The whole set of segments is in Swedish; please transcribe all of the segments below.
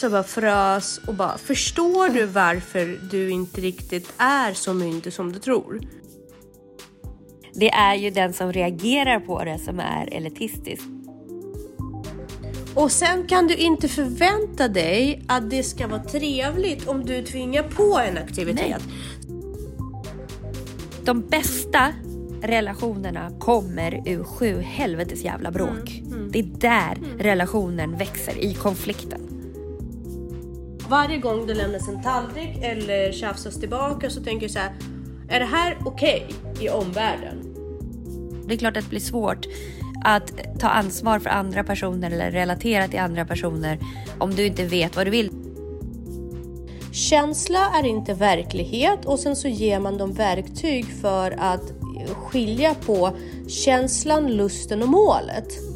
så bara frös och bara förstår du varför du inte riktigt är så myndig som du tror? Det är ju den som reagerar på det som är elitistisk. Och sen kan du inte förvänta dig att det ska vara trevligt om du tvingar på en aktivitet. Nej. De bästa relationerna kommer ur sju helvetes jävla bråk. Mm, mm. Det är där mm. relationen växer, i konflikten. Varje gång det lämnas en tallrik eller tjafsas tillbaka så tänker jag så här, är det här okej okay i omvärlden? Det är klart att det blir svårt att ta ansvar för andra personer eller relatera till andra personer om du inte vet vad du vill. Känsla är inte verklighet och sen så ger man dem verktyg för att skilja på känslan, lusten och målet.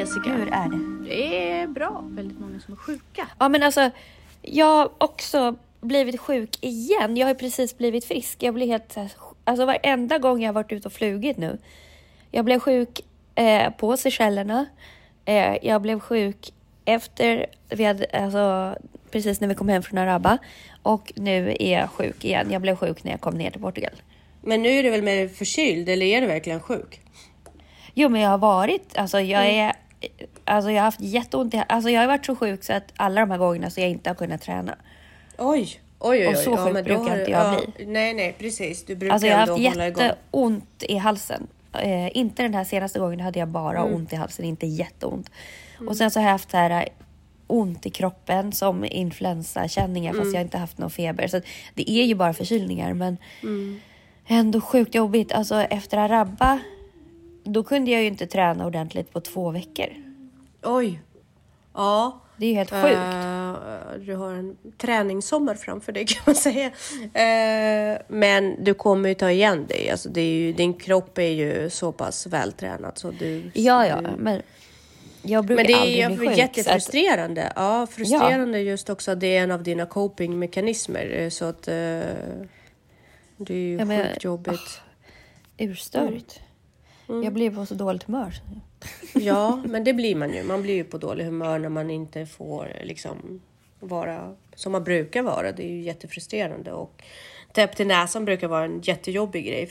Jessica! Hur är det? Det är bra. Väldigt många som är sjuka. Ja men alltså, jag har också blivit sjuk igen. Jag har precis blivit frisk. Jag blir helt Alltså varenda gång jag har varit ute och flugit nu. Jag blev sjuk eh, på Seychellerna. Eh, jag blev sjuk efter vi hade, alltså, precis när vi kom hem från Araba och nu är jag sjuk igen. Jag blev sjuk när jag kom ner till Portugal. Men nu är du väl mer förkyld eller är du verkligen sjuk? Jo, men jag har varit, alltså jag mm. är, alltså jag har haft jätteont i, alltså jag har varit så sjuk så att alla de här gångerna så jag inte har kunnat träna. Oj, oj, oj. Och så sjuk ja, brukar inte jag ja, bli. Nej, nej, precis. Du brukar alltså jag har haft jätteont i halsen. Eh, inte den här senaste gången hade jag bara mm. ont i halsen, inte jätteont. Mm. Och sen så har jag haft här ont i kroppen som influensakänningar mm. fast jag inte haft någon feber. Så det är ju bara förkylningar men mm. ändå sjukt jobbigt. Alltså efter Arabba då kunde jag ju inte träna ordentligt på två veckor. Oj. Ja. Det är ju helt sjukt. Uh, du har en träningssommar framför dig kan man säga. Uh, men du kommer ju ta igen dig. Alltså, det är ju, din kropp är ju så pass vältränad så du... Ja, ja. Men jag brukar Men det är ju jättefrustrerande. Att... Ja, frustrerande ja. just också att det är en av dina copingmekanismer. Eh, så att uh, det är ju ja, men, sjukt jobbigt. Oh, urstörigt. Mm. Jag blir på så dåligt humör. Ja, men det blir man ju. Man blir ju på dåligt humör när man inte får liksom vara som man brukar vara. Det är ju jättefrustrerande och täpp till näsan brukar vara en jättejobbig grej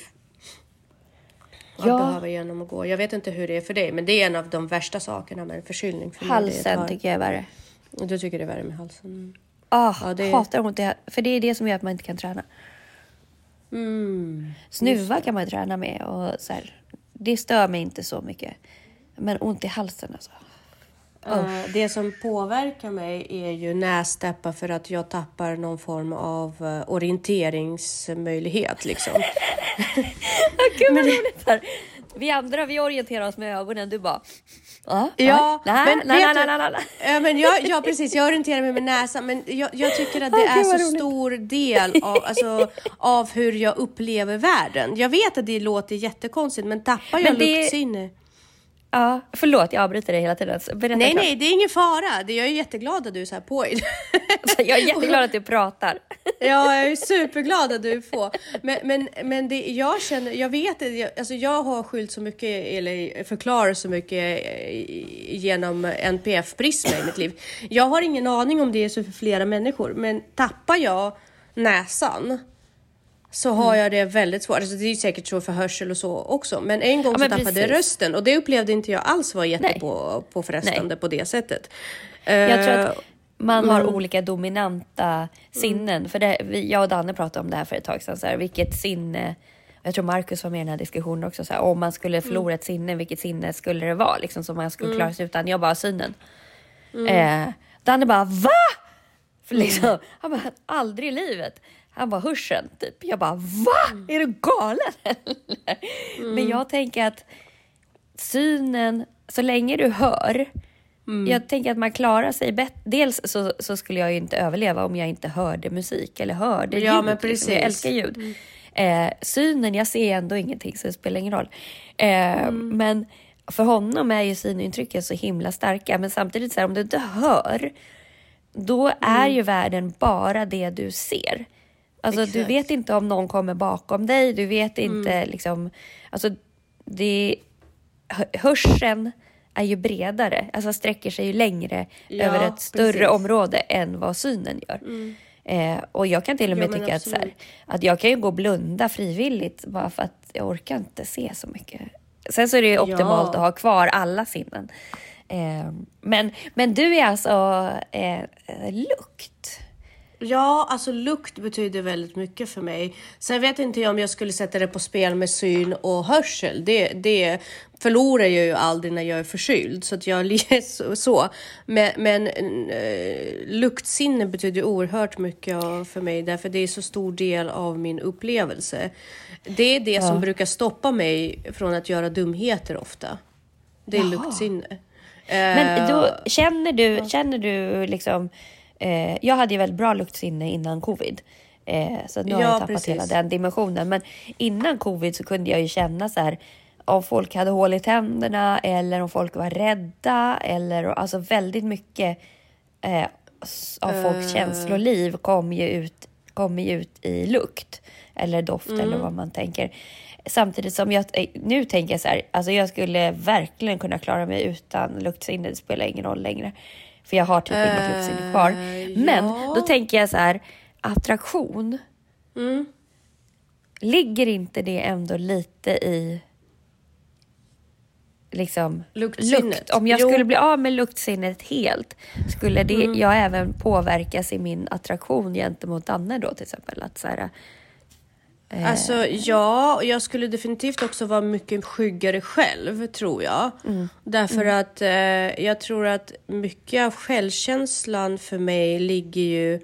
att ja. behöva genomgå. Jag vet inte hur det är för dig, men det är en av de värsta sakerna med en förkylning. För halsen tycker jag är värre. Du tycker det är värre med halsen? Oh, ja, det... hatar ont i För det är det som gör att man inte kan träna. Mm, Snuva kan man träna med och så här, det stör mig inte så mycket. Men ont i halsen alltså. Uh, det som påverkar mig är ju nästäppa för att jag tappar någon form av uh, orienteringsmöjlighet liksom. Gud vad roligt här. Vi andra vi orienterar oss med ögonen, du bara... Ja, men nej, nej, nej, nej, nej. men jag, ja, precis. Jag orienterar mig med näsan, men jag, jag tycker att det är så roligt. stor del av, alltså, av hur jag upplever världen. Jag vet att det låter jättekonstigt, men tappar jag men det... luktsinne Ja, förlåt jag avbryter dig hela tiden. Berätta nej, klart. nej, det är ingen fara. Jag är jätteglad att du är så här på. jag är jätteglad att du pratar. ja, jag är superglad att du är på. Men, men, men det, jag känner, jag vet alltså jag har skyllt så mycket, eller förklarat så mycket genom NPF-prisma i mitt liv. Jag har ingen aning om det är så för flera människor, men tappar jag näsan så har jag det väldigt svårt. Alltså det är säkert så för hörsel och så också. Men en gång ja, så tappade jag rösten och det upplevde inte jag alls var jätte på, på det sättet. Jag tror att eh, man har mm. olika dominanta sinnen. Mm. För det, jag och Danne pratade om det här för ett tag sedan. Så här, vilket sinne, jag tror Markus var med i den här diskussionen också. Så här, om man skulle förlora mm. ett sinne, vilket sinne skulle det vara? Liksom, som man skulle mm. klara sig utan. Jag bara synen. Mm. Eh, Danne bara VA? Liksom, Han bara, aldrig i livet. Han var hörseln typ. Jag bara VA? Mm. Är du galen eller? Mm. Men jag tänker att synen, så länge du hör, mm. jag tänker att man klarar sig bättre. Dels så, så, skulle jag ju inte överleva om jag inte hörde musik eller hörde ja, ljud. Men precis. Liksom. Jag älskar ljud. Mm. Eh, synen, jag ser ändå ingenting så det spelar ingen roll. Eh, mm. Men för honom är ju synintrycken så himla starka. Men samtidigt så här, om du inte hör, då är ju världen bara det du ser. Alltså Exakt. du vet inte om någon kommer bakom dig, du vet inte mm. liksom, alltså det, hö- hörseln är ju bredare, alltså sträcker sig ju längre Ja, över ett större precis. område än vad synen gör. Eh, och jag kan till och med men tycka att, så här, att jag kan ju gå och blunda frivilligt bara för att jag orkar inte se så mycket. Sen så är det ju optimalt Ja. att ha kvar alla sinnen. Eh, men, men du är alltså eh, eh, lukt? Ja, alltså lukt betyder väldigt mycket för mig. Sen vet inte jag om jag skulle sätta det på spel med syn och hörsel. Det, det förlorar jag ju aldrig när jag är förkyld, så att jag så. Men, men eh, luktsinne betyder oerhört mycket för mig, därför det är så stor del av min upplevelse. Det är det som brukar stoppa mig från att göra dumheter ofta. Det är Jaha. luktsinne. Men Eh, då känner du, känner du liksom... Eh, jag hade ju väldigt bra luktsinne innan covid. Eh, så nu har Ja, jag tappat precis. hela den dimensionen. Men innan covid så kunde jag ju känna så här om folk hade hål i tänderna eller om folk var rädda eller alltså väldigt mycket eh, av folks Eh. känsloliv kom ju ut, kom ju ut i lukt eller doft eller Mm. vad man tänker. Samtidigt som jag eh, nu tänker jag så här, alltså jag skulle verkligen kunna klara mig utan luktsinne. Det spelar ingen roll längre. För jag har typ inget luktsinne kvar. Men ja. då tänker jag så här, attraktion. Mm. Ligger inte det ändå lite i liksom Luktsinnet? lukt? Om jag Jo. skulle bli av med luktsinnet helt, skulle det Mm. jag även påverkas i min attraktion gentemot Danne då till exempel? Att så här, Alltså ja, och jag skulle definitivt också vara mycket skyggare själv, tror jag. Därför att eh, jag tror att mycket av självkänslan för mig ligger ju,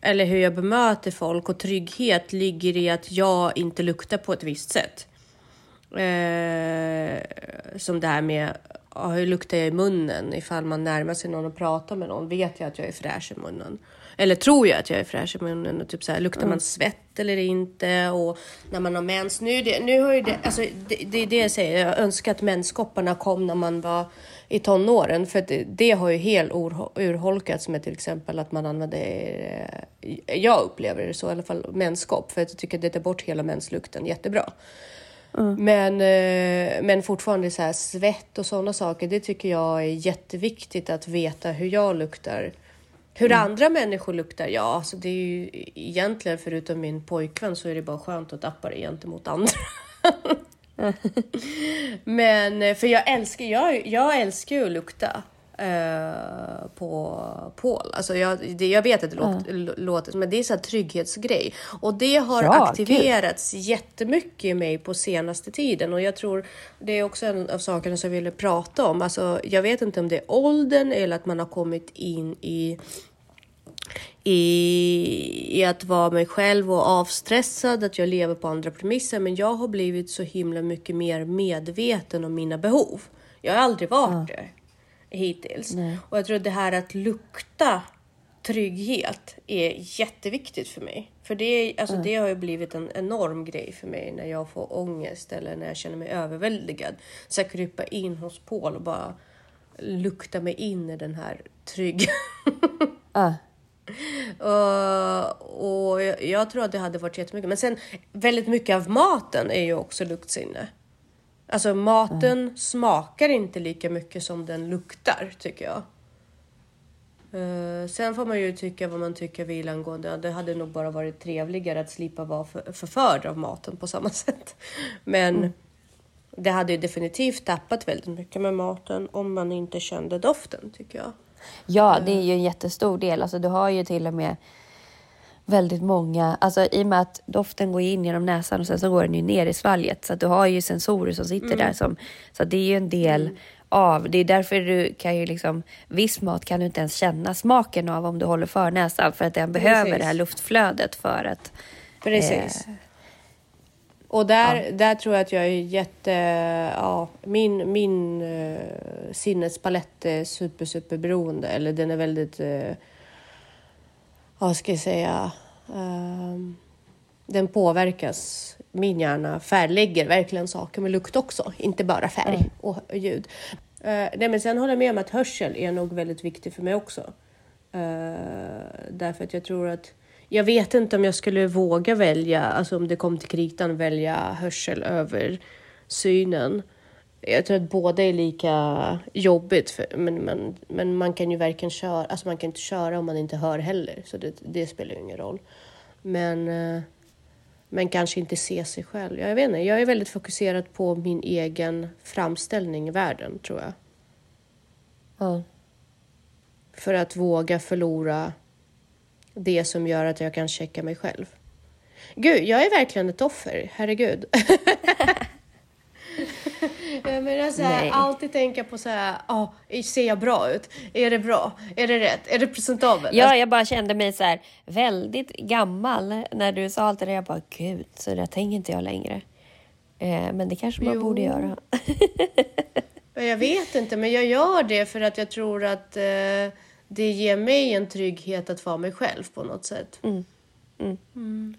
eller hur jag bemöter folk och trygghet ligger i att jag inte luktar på ett visst sätt. Eh, som det här med hur luktar jag i munnen ifall man närmar sig någon och pratar med någon. Vet jag att jag är fräsch i munnen? Eller tror jag att jag är fräsch i munnen? Och typ så här, luktar man svett eller inte? Och när man har mens. Nu, det, nu har ju det, alltså, det, det är det jag säger. Jag önskar att menskopparna kom när man var i tonåren. För det, det har ju helt ur, urholkats med till exempel att man använder, eh, jag upplever det så i alla fall, menskopp. För att jag tycker att det tar bort hela menslukten jättebra. Men, eh, men fortfarande så här svett och sådana saker, det tycker jag är jätteviktigt att veta hur jag luktar. Hur andra människor luktar, ja, alltså det är ju egentligen förutom min pojkvän så är det bara skönt att tappa det gentemot andra. Men eh, för jag älskar, jag, jag älskar ju att lukta eh, på Paul. Alltså jag, det, jag vet att det låter, låter men det är så här trygghetsgrej. Och det har Ja, aktiverats jättemycket i mig på senaste tiden. Och jag tror det är också en av sakerna som jag ville prata om. Alltså, jag vet inte om det är åldern eller att man har kommit in i i, i att vara mig själv och avstressad, att jag lever på andra premisser. Men jag har blivit så himla mycket mer medveten om mina behov. Jag har aldrig varit det hittills. Och jag tror att det här att lukta trygghet är jätteviktigt för mig. För det, alltså, det har ju blivit en enorm grej för mig när jag får ångest eller när jag känner mig överväldigad. Så jag krypa in hos Paul och bara lukta mig in i den här trygg ah. Uh, och jag, jag tror att det hade varit jättemycket. Men sen väldigt mycket av maten är ju också luktsinne. Alltså maten smakar inte lika mycket som den luktar tycker jag. Uh, sen får man ju tycka vad man tycker vill angående. Det hade nog bara varit trevligare att slippa vara för, förförd av maten på samma sätt. Men det hade ju definitivt tappat väldigt mycket med maten om man inte kände doften tycker jag. Ja, det är ju en jättestor del. Alltså, du har ju till och med väldigt många, alltså i och med att doften går in genom näsan och sen så går den ju ner i svalget. Så att du har ju sensorer som sitter där som, så det är ju en del av, det är därför du kan ju liksom, viss mat kan du inte ens känna smaken av om du håller för näsan för att den behöver Precis. det här luftflödet för att Precis. Eh, och där, där tror jag att jag är jätte... Ja, min min uh, sinnespalett är super, super beroende. Eller den är väldigt... Uh, vad ska jag säga? ehm, den påverkas. Min hjärna färglägger verkligen saker med lukt också. Inte bara färg och ljud. Eh, nej, men sen håller jag med om att hörsel är nog väldigt viktig för mig också. Eh, därför att jag tror att jag vet inte om jag skulle våga välja, alltså om det kom till kritan, välja hörsel över synen. Jag tror att båda är lika jobbigt, för, men, men, men man kan ju verkligen köra, alltså man kan inte köra om man inte hör heller, så det, det spelar ju ingen roll. Men, eh, men kanske inte se sig själv. Jag vet inte, jag är väldigt fokuserad på min egen framställning i världen, tror jag. Ja. För att våga förlora det som gör att jag kan checka mig själv. Gud, jag är verkligen ett offer, herregud. jag menar så här, alltid tänka på så här, ah, ser jag bra ut? Är det bra? Är det rätt? Är det presentabelt? Ja, jag bara kände mig så här väldigt gammal när du sa allt det där. Jag bara, gud, så där tänker inte jag längre. Eh, men det kanske man Jo. borde göra. Ja, Jag vet inte, men jag gör det för att jag tror att eh, det ger mig en trygghet att vara mig själv på något sätt. Mm. Mm.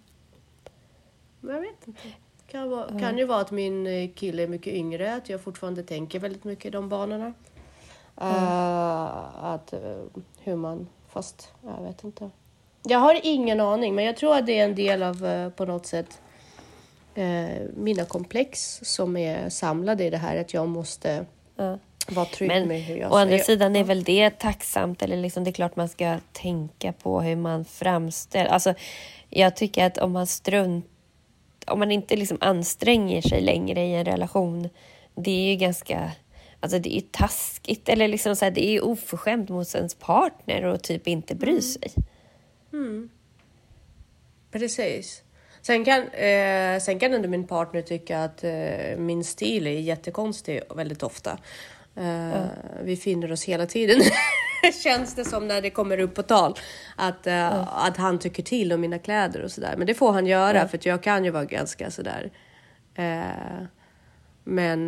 Men jag vet inte. Kan, vara, kan ju vara att min eh, kille är mycket yngre, att jag fortfarande tänker väldigt mycket i de banorna. Eh, att eh, hur man, fast jag vet inte. Jag har ingen aning, men jag tror att det är en del av eh, på något sätt mina komplex som är samlade i det här att jag måste vara trygg Men med hur jag å andra sidan är väl det tacksamt, eller liksom det är klart man ska tänka på hur man framställer. Alltså, jag tycker att om man strunt, om man inte liksom anstränger sig längre i en relation, det är ju ganska, alltså det är taskigt, eller liksom så här, det är ju oförskämt mot ens partner och typ inte bry sig. Precis. Sen kan, eh, sen kan ändå min partner tycka att eh, min stil är jättekonstig väldigt ofta. Eh, Vi finner oss hela tiden, känns det som när det kommer upp på tal, att, eh, att han tycker till om mina kläder och sådär. Men det får han göra för att jag kan ju vara ganska sådär. Eh, men,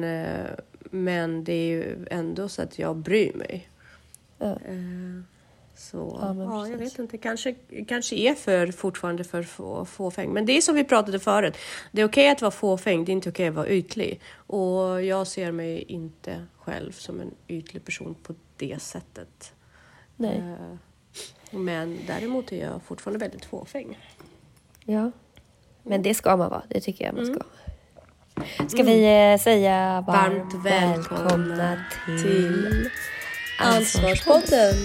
men det är ju ändå så att jag bryr mig. Ja. Så Ja, ja, jag vet inte, kanske, kanske är för, fortfarande för få, fåfäng. Men det är som vi pratade förut. Det är okej att vara fåfäng, det är inte okej att vara ytlig. Och jag ser mig inte själv som en ytlig person på det sättet. Nej. Eh, Men däremot är jag fortfarande väldigt fåfäng. Ja. Men det ska man vara, det tycker jag man ska. Ska vi eh, säga varmt, Varmt välkomna, välkomna till, till Ansvarspodden!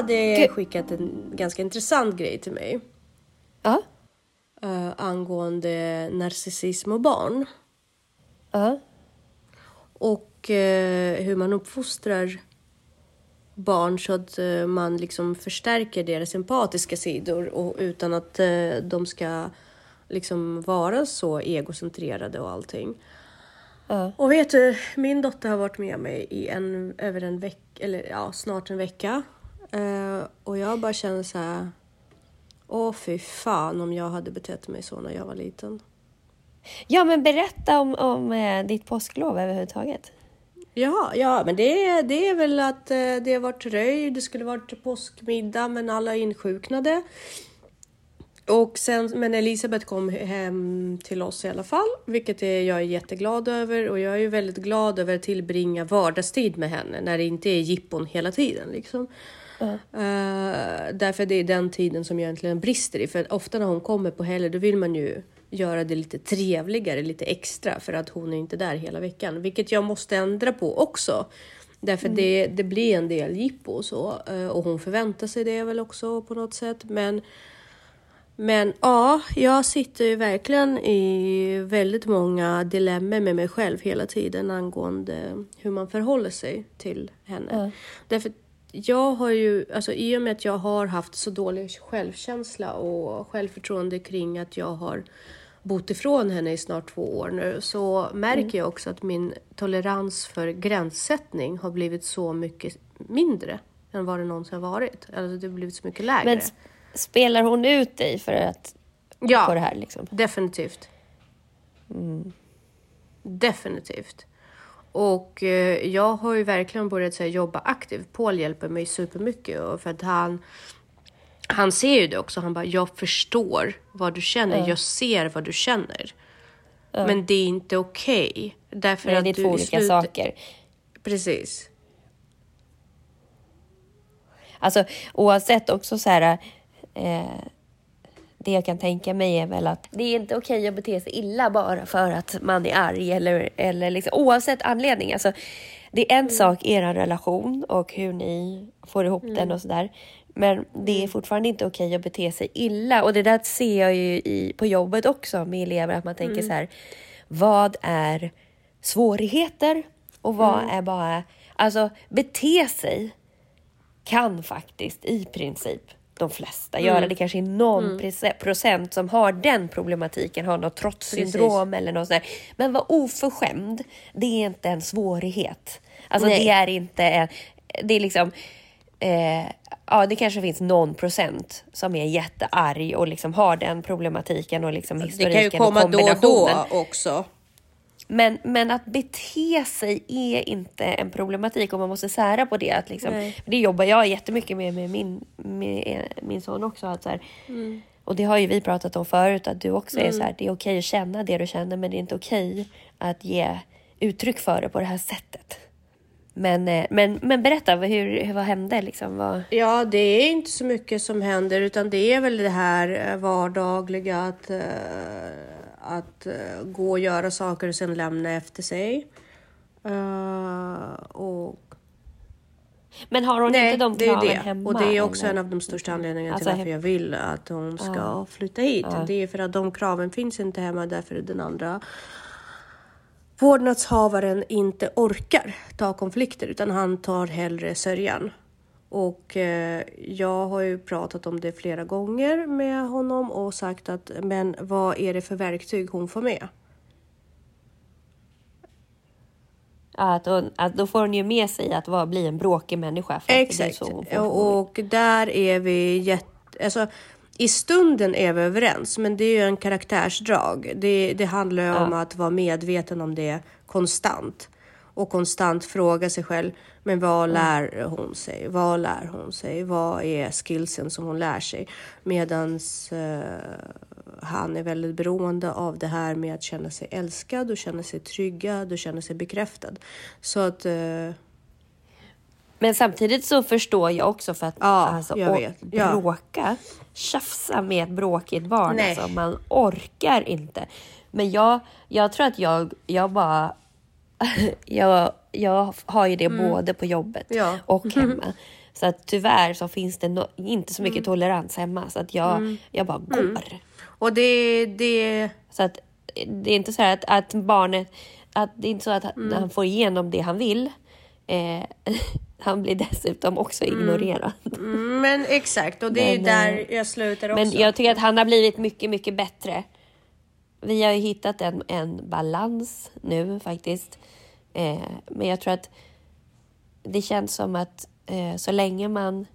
Hade skickat en ganska intressant grej till mig. Ja. eh, angående narcissism och barn. Ja. Och eh, hur man uppfostrar barn så att eh, man liksom förstärker deras empatiska sidor och utan att de ska liksom vara så egocentrerade och allting. Ja. Och vet du, min dotter har varit med mig i en, över en vecka, eller ja, snart en vecka. Eh, och jag bara känner så här, åh fy fan om jag hade betett mig så när jag var liten. ja, men berätta om, om eh, ditt påsklov överhuvudtaget. Ja, ja, men det, är- det är väl att eh, det har varit röj, det skulle varit påskmiddag men alla insjuknade. Och sen, men Elisabeth kom hem till oss i alla fall, vilket är, jag är jätteglad över. Och jag är ju väldigt glad över att tillbringa vardagstid med henne när det inte är jippon hela tiden. Liksom. Eh, därför det är den tiden som jag egentligen brister i. För ofta när hon kommer på helger då vill man ju göra det lite trevligare, lite extra för att hon är inte där hela veckan. Vilket jag måste ändra på också. Därför det, det blir en del jippo och så. eh, Och hon förväntar sig det väl också på något sätt. Men, men ja, jag sitter ju verkligen i väldigt många dilemma med mig själv hela tiden angående hur man förhåller sig till henne. Ja. Därför jag har ju, alltså i och med att jag har haft så dålig självkänsla och självförtroende kring att jag har bott ifrån henne i snart två år nu så märker jag också att min tolerans för gränssättning har blivit så mycket mindre än vad det någonsin har varit. Alltså det har blivit så mycket lägre. Men spelar hon ut dig för att, ja, på det här? Liksom? definitivt. Definitivt. Och eh, jag har ju verkligen börjat så här, jobba aktivt. Paul hjälper mig supermycket och för att han han ser ju det också. Han bara, jag förstår vad du känner. Jag ser vad du känner. Men det är inte okej. Okay, därför Nej, att det är två olika slut- saker. Precis. Alltså oavsett också så här. Eh, det jag kan tänka mig är väl att det är inte okej att bete sig illa bara för att man är arg eller, eller liksom, oavsett anledning. Alltså, det är en sak i er relation och hur ni får ihop den och sådär. Men det är fortfarande inte okej att bete sig illa och det där ser jag ju i, på jobbet också med elever att man tänker så här. Vad är svårigheter och vad är bara, alltså bete sig kan faktiskt i princip de flesta göra. Det kanske är någon prece- procent som har den problematiken, har något trotssyndrom eller något sånt där. Men var oförskämd, det är inte en svårighet. Alltså Nej. det är inte en, det är liksom Eh, ja, det kanske finns någon procent som är jättearg och liksom har den problematiken och liksom Det historiken kan ju komma och då och kombinationen. då också. Men, men att bete sig är inte en problematik och man måste sära på det. Att liksom, Nej. det jobbar jag jättemycket med med min, med min son också. Att så här, Mm. Och det har ju vi pratat om förut, att du också är så här, det är okej att känna det du känner men det är inte okej att ge uttryck för det på det här sättet. Men, eh, men, men berätta, hur- vad hände liksom? Vad, Ja, det är inte så mycket som händer utan det är väl det här eh, vardagliga att, eh, att eh, gå och göra saker och sen lämna efter sig. Eh, och men har hon Nej, inte de det är kraven det. hemma? Och det är också eller? en av de största anledningarna Alltså, till varför jag vill att hon ska flytta hit. Det är för att de kraven finns inte hemma därför den andra vårdnadshavaren inte orkar ta konflikter utan han tar hellre sörjan. Och eh, jag har ju pratat om det flera gånger med honom och sagt att men vad är det för verktyg hon får med? Ja, Att, hon, att då får hon ju med sig att vara, bli en bråkig människa. Exakt. Och, där är vi jätte... Alltså, I stunden är vi överens, men det är ju en karaktärsdrag. Det, det handlar ju om att vara medveten om det konstant. Och konstant fråga sig själv, men vad lär hon sig? Vad lär hon sig? Vad är skillsen som hon lär sig? Medans eh, han är väldigt beroende av det här med att känna sig älskad och känna sig tryggad och känna sig bekräftad. Så att... Eh, Men samtidigt så förstår jag också för att Ja, alltså, jag vet. Ja. bråka, tjafsa med ett bråkigt barn, Nej. alltså, man orkar inte. Men jag, jag tror att jag, jag bara... jag, jag har ju det både på jobbet Mm. Ja. och hemma. Så att tyvärr så finns det no, inte så mycket Mm. tolerans hemma så att jag, jag bara går. och det, det, Så att det är inte så att, att barnet, att det är inte så att Mm. han får igenom det han vill. Eh, han blir dessutom också ignorerad. Men exakt, och det är ju Men, där jag slutar också. Men jag tycker att han har blivit mycket, mycket bättre. Vi har ju hittat en, en balans nu faktiskt. Eh, men jag tror att det känns som att eh, så länge man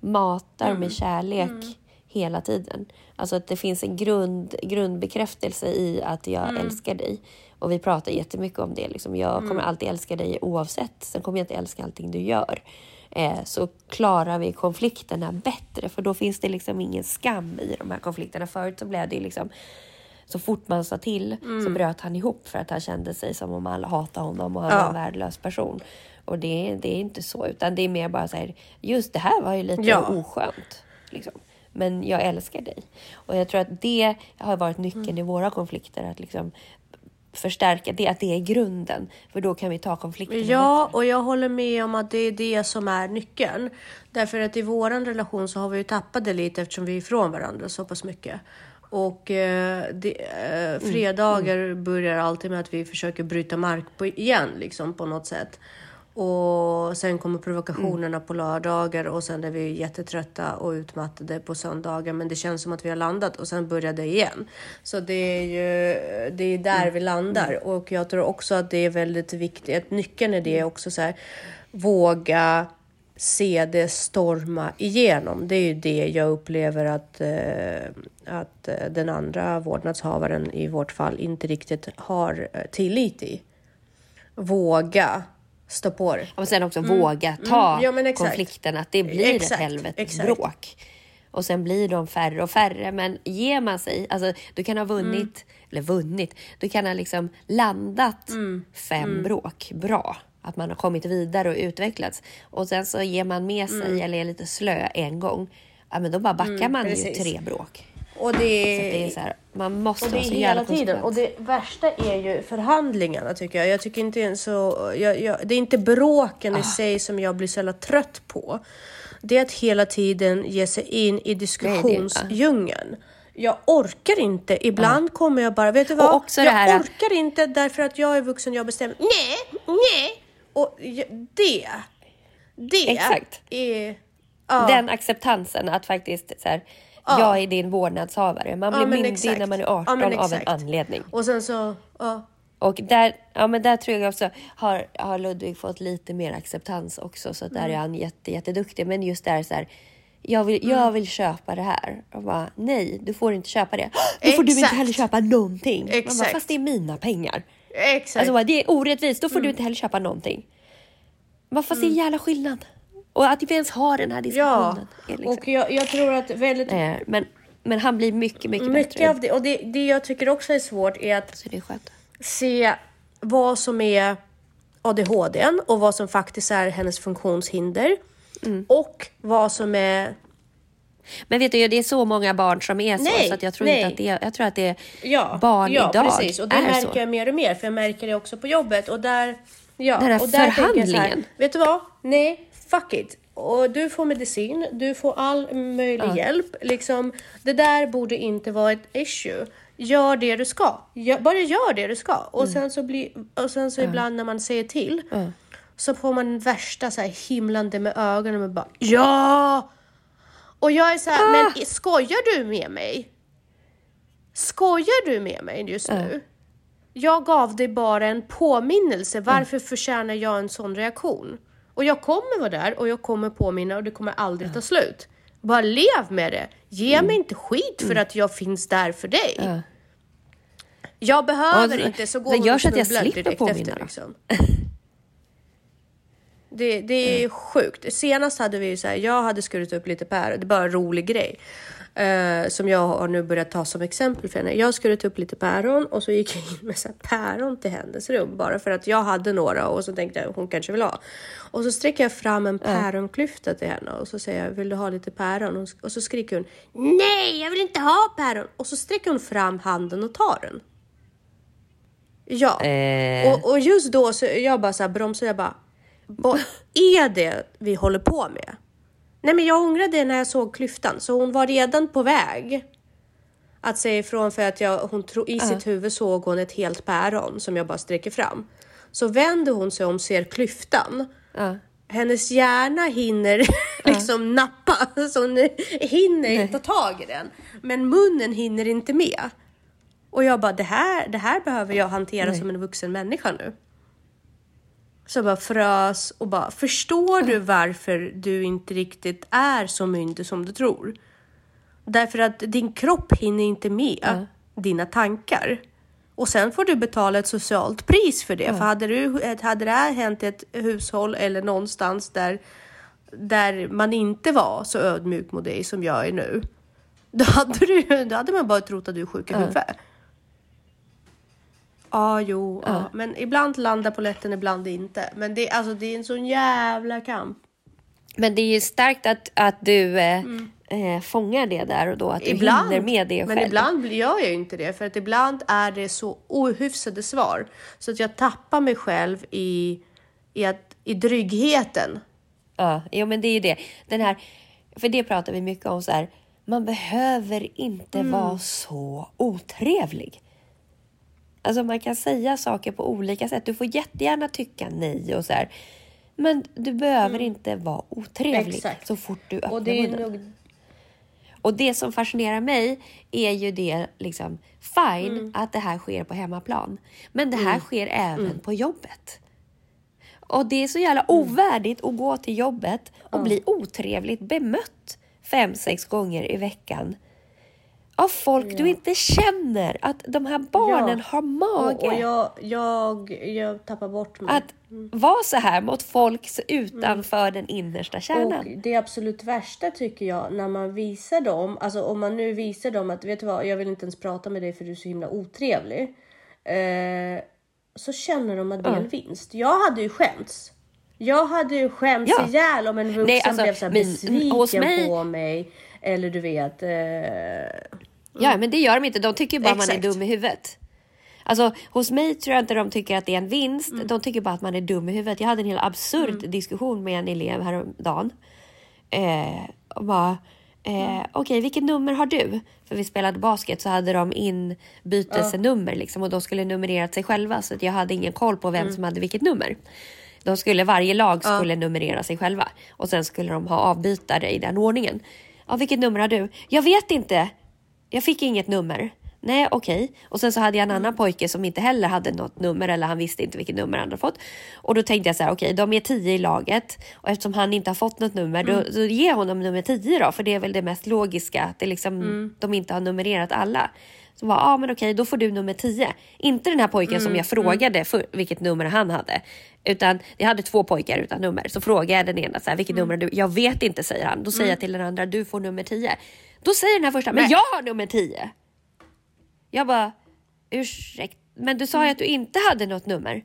matar med kärlek hela tiden. Alltså att det finns en grund, grundbekräftelse i att jag älskar dig. Och vi pratar jättemycket om det. Liksom. Jag kommer alltid älska dig oavsett. Sen kommer jag inte älska allting du gör. Eh, så klarar vi konflikterna bättre. För då finns det liksom ingen skam i de här konflikterna. Förut så blev det liksom så fort man sa till så bröt han ihop för att han kände sig som om alla hatade honom och han Ja. var en värdelös person. Och det, det är inte så, utan det är mer bara så här, just det här var ju lite Ja. oskönt. Liksom. Men jag älskar dig. Och jag tror att det har varit nyckeln i våra konflikter, att liksom förstärka det, att det är grunden. För då kan vi ta konflikten Ja, och jag håller med om att det är det som är nyckeln. Därför att i våran relation så har vi ju tappat det lite eftersom vi är ifrån varandra så pass mycket. Och eh, det, eh, fredagar börjar alltid med att vi försöker bryta mark på, igen, liksom på något sätt. Och sen kommer provokationerna på lördagar och sen är vi jättetrötta och utmattade på söndagar. Men det känns som att vi har landat och sen börjar det igen. Så det är ju det är där vi landar och jag tror också att det är väldigt viktigt. Nyckeln är det också så här våga se det storma igenom. Det är ju det jag upplever att, eh, att eh, den andra vårdnadshavaren i vårt fall inte riktigt har eh, tillit i. Våga stå på det. Och sen också våga ta Mm. Ja, konflikten, att det blir Exakt, ett helvetes exakt. bråk. Och sen blir de färre och färre. Men ger man sig, alltså du kan ha vunnit, Mm. eller vunnit, du kan ha liksom landat Mm. fem bråk bra. Att man har kommit vidare och utvecklats. Och sen så ger man med sig Mm. eller är lite slö en gång. Ja men då bara backar man ju precis. tre bråk. Och det, Det är så här, man måste Och det är hela tiden. Och det värsta är ju förhandlingarna tycker jag. Jag tycker inte ens så... Jag, jag, det är inte bråken Ah. i sig som jag blir så jävla trött på. Det är att hela tiden ge sig in i diskussionsdjungeln. Jag orkar inte. Ibland kommer jag bara, vet du vad? Jag orkar inte därför att jag är vuxen, jag bestämmer. Nej, nej! Och det, det Exakt. är... Ja. Den acceptansen att faktiskt så här, jag är din vårdnadshavare. Man blir Ja, myndig exakt. när man är Ja, 18 men av en exakt. anledning. Och sen så... Ja. Och där, ja, men där tror jag också har, har Ludvig fått lite mer acceptans också. Så att där är han jätte, jätteduktig. Men just där så här, jag vill, jag vill köpa det här. Och bara, nej, du får inte köpa det. Då får du inte Exakt. heller köpa någonting. Man bara, Exakt. fast det är mina pengar. Exakt. Alltså bara, det är orättvist, då får du inte heller köpa någonting. Men fast det är en jävla skillnad. Och att vi ens har den här Ja, diskussionen. är liksom- och jag, jag tror att väldigt Eh, men, men han blir mycket, mycket, mycket bättre. av det, och det, det jag tycker också är svårt är att Så det är skönt. se vad som är ADHD och vad som faktiskt är hennes funktionshinder Mm. och vad som är Men vet du, det är så många barn som är så, Nej, så att jag tror nej. inte att det är, jag tror att det är ja, barn ja, idag precis. Och det är märker så. jag mer och mer för jag märker det också på jobbet och där ja, Den här och där så här, förhandlingen. vet du vad? Nej, fuck it. Och du får medicin, du får all möjlig hjälp. Liksom, det där borde inte vara ett issue. Gör det du ska. Gör, bara gör det du ska. Och Mm. sen så, blir, och sen så ibland när man säger till så får man värsta så här himlande med ögonen och bara ja! Och jag är så här, Ah. men skojar du med mig? Skojar du med mig just nu? Jag gav dig bara en påminnelse. Varför förtjänar jag en sån reaktion? Och jag kommer vara där och jag kommer påminna och det kommer aldrig ta slut. Bara lev med det. Ge mig inte skit för att jag finns där för dig. Ja. Jag behöver Ja, inte så gå det hon gör och så att jag snubblar direkt påminna efter. Liksom. Det, det är sjukt. Senast hade vi ju så här, jag hade skurit upp lite päron, det är bara en rolig grej. eh, som jag har nu börjat ta som exempel för henne. Jag skurit upp lite päron och så gick jag in med så päron till hennes rum bara för att jag hade några och så tänkte jag hon kanske vill ha. Och så sträcker jag fram en päronklyfta till henne och så säger jag vill du ha lite päron? Och, och så skriker hon nej jag vill inte ha päron och så sträcker hon fram handen och tar den. Ja, Eh. och, och just då så jag bara så här bromsar jag bara vad är det vi håller på med? Nej men jag ångrade när jag såg klyftan så hon var redan på väg att säga ifrån för att jag, hon tro, i sitt huvud såg hon ett helt päron som jag bara sträcker fram. Så vänder hon sig om ser klyftan. Ja. Hennes hjärna hinner liksom nappa så hon hinner ta tag i den. Men munnen hinner inte med. Och jag bara det här, det här behöver jag hantera som en vuxen människa nu. Jag bara frös och bara, förstår du varför du inte riktigt är så myndig som du tror? Därför att din kropp hinner inte med dina tankar. Och sen får du betala ett socialt pris för det. För hade, du, hade det här hänt i ett hushåll eller någonstans där, där man inte var så ödmjuk mot dig som jag är nu. Då hade, du, då hade man bara trott att du är sjuk i huvudet. Ja, jo, ja. men ibland landar polletten, ibland inte. Men det, alltså, det är en sån jävla kamp. Men det är ju starkt att, att du eh, eh, fångar det där och då, att du hinner med det men själv. ibland blir- gör jag ju inte det. För att ibland är det så ohyfsade svar. Så att jag tappar mig själv i, i, att, i dryggheten. Ja, jo, men det är ju det. Den här, för det pratar vi mycket om så här. Man behöver inte Mm. vara så otrevlig. Alltså man kan säga saker på olika sätt. Du får jättegärna tycka nej och så här. Men du behöver inte vara otrevlig Mm. Exakt. så fort du öppnar Och det munnen. nog... Och det som fascinerar mig är ju det liksom fine Mm. att det här sker på hemmaplan. Men det här sker även på jobbet. Och det är så jävla ovärdigt att gå till jobbet och bli otrevligt bemött fem, sex gånger i veckan av folk du inte känner. Att de här barnen Ja. har mage. Och, och jag, jag, jag tappar bort mig. Att vara så här mot folk utanför den innersta kärnan. Och det absolut värsta tycker jag när man visar dem, alltså om man nu visar dem att vet du vad, jag vill inte ens prata med dig för du är så himla otrevlig. Eh, så känner de att det är en vinst. Jag hade ju skämts. Jag hade ju skämts Ja. ihjäl om en vuxen Nej, alltså, blev så besviken mig- på mig. Eller du vet. Eh, Ja, men det gör de inte. De tycker bara man är Exakt. dum i huvudet. Alltså, hos mig tror jag inte de tycker att det är en vinst. Mm. De tycker bara att man är dum i huvudet. Jag hade en hel absurd diskussion med en elev häromdagen. Eh, och bara, eh, Mm. okej, vilket nummer har du? För vi spelade basket så hade de inbytelsenummer liksom och de skulle numrerat sig själva så att jag hade ingen koll på vem Mm. som hade vilket nummer. De skulle, varje lag skulle numrera sig själva och sen skulle de ha avbytare i den ordningen. Ja, vilket nummer har du? Jag vet inte. Jag fick inget nummer. Nej, okej. Och sen så hade jag en annan pojke som inte heller hade något nummer eller han visste inte vilket nummer han hade fått. Och då tänkte jag så här, okej, de är tio i laget och eftersom han inte har fått något nummer, då, då ge honom nummer tio då, för det är väl det mest logiska att det liksom, de inte har numrerat alla. Så bara, ja ah, men okej, då får du nummer 10. Inte den här pojken som jag frågade för vilket nummer han hade. Utan jag hade två pojkar utan nummer. Så frågade jag den ena, så här, vilket nummer har du? Jag vet inte, säger han. Då säger jag till den andra, du får nummer 10. Då säger den här första, men jag har nummer 10. Jag bara, ursäkta, men du sa ju att du inte hade något nummer.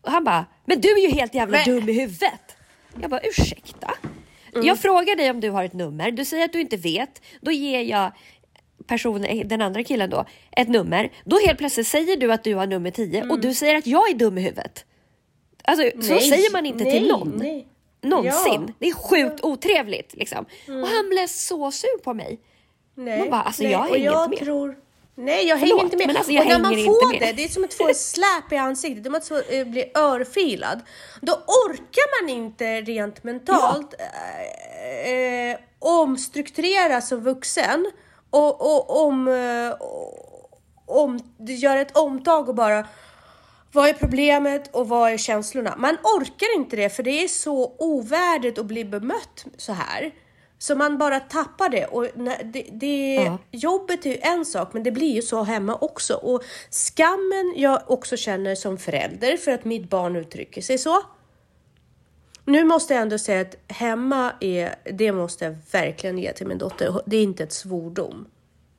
Och han bara, men du är ju helt jävla Men- dum i huvudet. Jag bara, ursäkta? Jag frågar dig om du har ett nummer, du säger att du inte vet. Då ger jag personen, den andra killen då, ett nummer. Då helt plötsligt säger du att du har nummer 10 och du säger att jag är dum i huvudet. Alltså så nej, säger man inte till nej, någon. nej. Någonsin. Ja. Det är sjukt otrevligt liksom. Och han blev så sur på mig. Nej. Man bara, alltså, nej. jag hänger jag inte med. Tror... Nej, jag Förlåt, hänger inte med. alltså, och när man får det, det är som att få en släp i ansiktet, det är som att eh, bli örfilad. Då orkar man inte rent mentalt eh, eh, omstrukturera som vuxen och, och om, eh, om, göra ett omtag och bara vad är problemet och vad är känslorna? Man orkar inte det för det är så ovärdigt att bli bemött så här. Så man bara tappar det. Och det, det, Ja. Jobbet är ju en sak men det blir ju så hemma också. Och skammen jag också känner som förälder för att mitt barn uttrycker sig så. Nu måste jag ändå säga att hemma är, det måste jag verkligen ge till min dotter. Det är inte ett svordom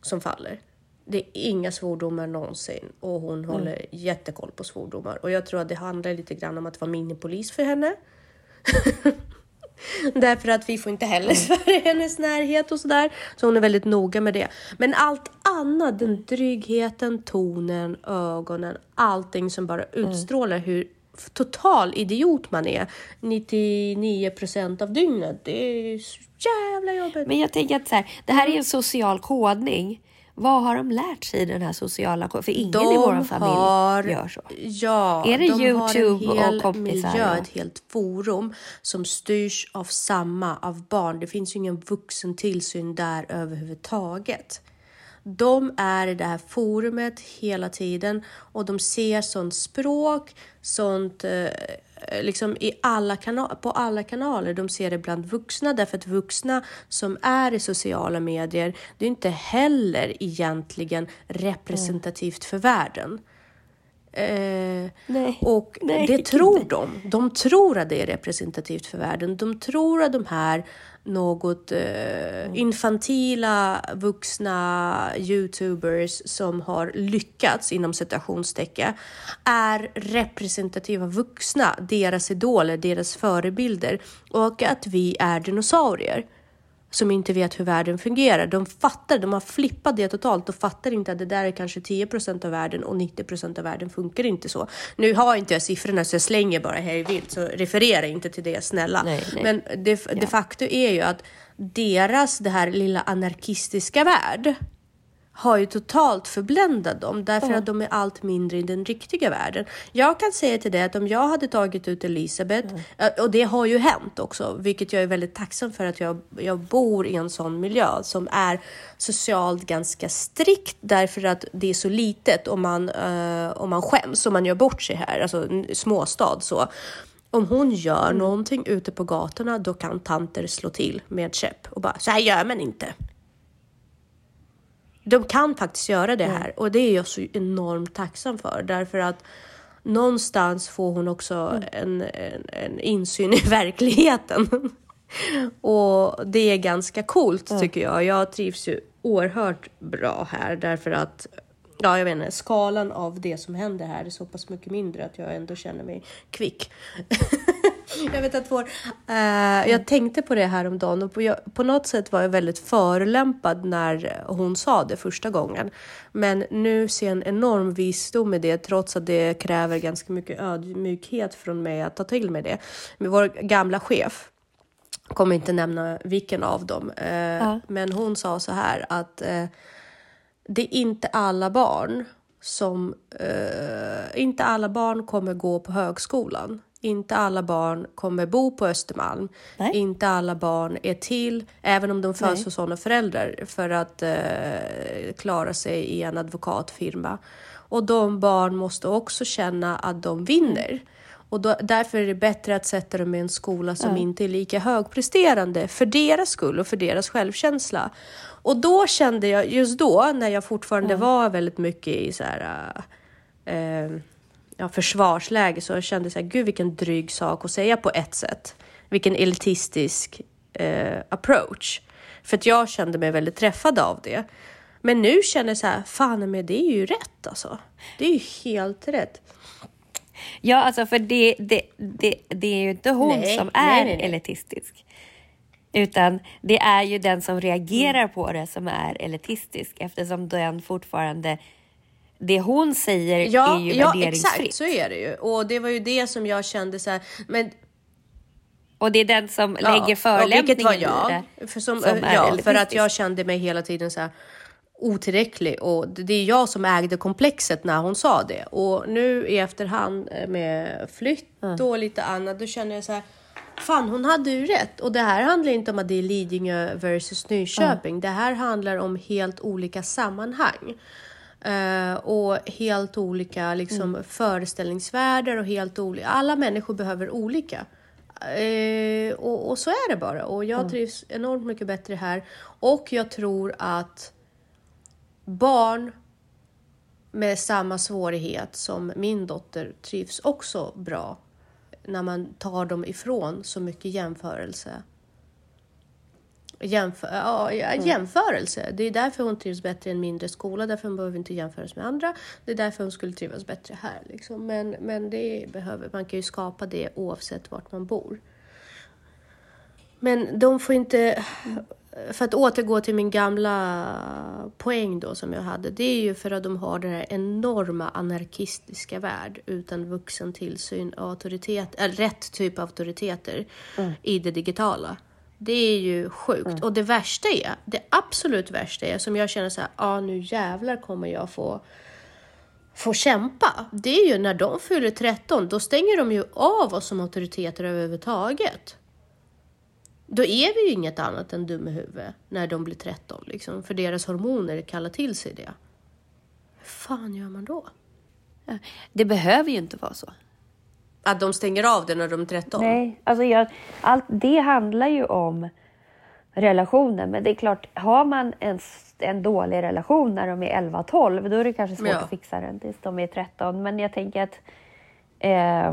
som faller. Det är inga svordomar någonsin och hon håller jättekoll på svordomar. Och jag tror att det handlar lite grann om att vara minipolis för henne. Därför att vi får inte heller svära i hennes närhet och sådär. Så hon är väldigt noga med det. Men allt annat, den tryggheten, tonen, ögonen, allting som bara utstrålar hur total idiot man är 99% av dygnet. Det är så jävla jobbigt. Men jag tänker att så här, det här är en social kodning. Vad har de lärt sig i den här sociala kodningen? För ingen i vår familj gör så. Ja, Är det de YouTube har en hel kompisar miljö, ett helt forum som styrs av samma, av barn. Det finns ju ingen vuxen tillsyn där överhuvudtaget. De är i det här forumet hela tiden och de ser sånt språk, sånt eh, liksom i alla på alla kanaler. De ser det bland vuxna därför att vuxna som är i sociala medier, det är inte heller egentligen representativt för världen. Eh, Nej. och Nej, det inte. tror de. De tror att det är representativt för världen. De tror att de här något eh, infantila vuxna youtubers som har lyckats inom citationstecken är representativa vuxna, deras idoler, deras förebilder och att vi är dinosaurier som inte vet hur världen fungerar. De fattar, de har flippat det totalt och fattar inte att det där är kanske 10% av världen och 90% av världen funkar inte så. Nu har inte jag siffrorna så jag slänger bara här i vilt, så referera inte till det snälla. Nej, nej. Men det, de facto är ju att deras, det här lilla anarkistiska värld har ju totalt förbländat dem därför att de är allt mindre i den riktiga världen. Jag kan säga till dig att om jag hade tagit ut Elisabeth, eh, och det har ju hänt också, vilket jag är väldigt tacksam för att jag, jag bor i en sån miljö som är socialt ganska strikt därför att det är så litet och man, uh, och man skäms och man gör bort sig här, alltså småstad så. Om hon gör mm. någonting ute på gatorna, då kan tanter slå till med käpp och bara så här gör man inte. De kan faktiskt göra det här och det är jag så enormt tacksam för därför att någonstans får hon också mm. en, en, en, insyn i verkligheten. och det är ganska coolt mm. tycker jag. Jag trivs ju oerhört bra här därför att ja, jag vet inte, skalan av det som händer här är så pass mycket mindre att jag ändå känner mig kvick. jag vet att vår, uh, jag tänkte på det här om dagen och på, jag, på något sätt var jag väldigt förolämpad när hon sa det första gången. Men nu ser jag en enorm visdom i det trots att det kräver ganska mycket ödmjukhet från mig att ta till mig det. Men vår gamla chef, kommer inte nämna vilken av dem, uh, ja. men hon sa så här att uh, det är inte alla barn som... Uh, inte alla barn kommer gå på högskolan. Inte alla barn kommer bo på Östermalm. Nej. Inte alla barn är till, även om de föds hos sådana föräldrar, för att uh, klara sig i en advokatfirma. Och de barn måste också känna att de vinner. Och då, därför är det bättre att sätta dem i en skola som ja. inte är lika högpresterande för deras skull och för deras självkänsla. Och då kände jag, just då, när jag fortfarande mm. var väldigt mycket i så här, äh, ja, försvarsläge, så jag kände så här, gud vilken dryg sak att säga på ett sätt. Vilken elitistisk äh, approach. För att jag kände mig väldigt träffad av det. Men nu känner jag så här, fan men det är ju rätt alltså. Det är ju helt rätt. Ja, alltså för det, det, det, det är ju inte hon nej, som är nej, nej, elitistisk. Utan det är ju den som reagerar mm. på det som är elitistisk eftersom den fortfarande det hon säger ja, är ju ja, värderingsfritt. Ja, exakt så är det ju. Och det var ju det som jag kände så här, men och det är den som ja, lägger förolämpningen var jag. i det. För, som, som ja, för att jag kände mig hela tiden så här otillräcklig och det är jag som ägde komplexet när hon sa det. Och nu i efterhand med flytt och lite annat, då känner jag så här Fan, hon hade ju rätt. Och det här handlar inte om att det är Lidingö versus Nyköping. Mm. Det här handlar om helt olika sammanhang. Uh, och helt olika liksom, mm. föreställningsvärldar och helt olika... Alla människor behöver olika. Uh, och, och, så är det bara. Och jag mm. trivs enormt mycket bättre här. Och jag tror att barn med samma svårighet som min dotter trivs också bra när man tar dem ifrån så mycket jämförelse. Jämför, ja, mm. jämförelse. Det är därför hon trivs bättre i en mindre skola, därför hon behöver inte jämföras med andra. Det är därför hon skulle trivas bättre här. Liksom. Men, men det behöver, man kan ju skapa det oavsett vart man bor. Men de får inte för att återgå till min gamla poäng då som jag hade. Det är ju för att de har den här enorma anarkistiska värld utan vuxen tillsyn och auktoritet, äh, rätt typ av auktoriteter mm. i det digitala. Det är ju sjukt. Mm. Och det värsta är, det absolut värsta är som jag känner så här, ah, nu jävlar kommer jag få få kämpa. Det är ju när de fyller 13, då stänger de ju av oss som auktoriteter överhuvudtaget. Då är vi ju inget annat än dum i huvudet när de blir 13, liksom, för deras hormoner kallar till sig det. Hur fan gör man då? Det behöver ju inte vara så. Att de stänger av det när de är 13? Nej, alltså jag, allt det handlar ju om relationen. Men det är klart, har man en, en dålig relation när de är 11-12, då är det kanske svårt ja. att fixa den tills de är 13. Men jag tänker att eh,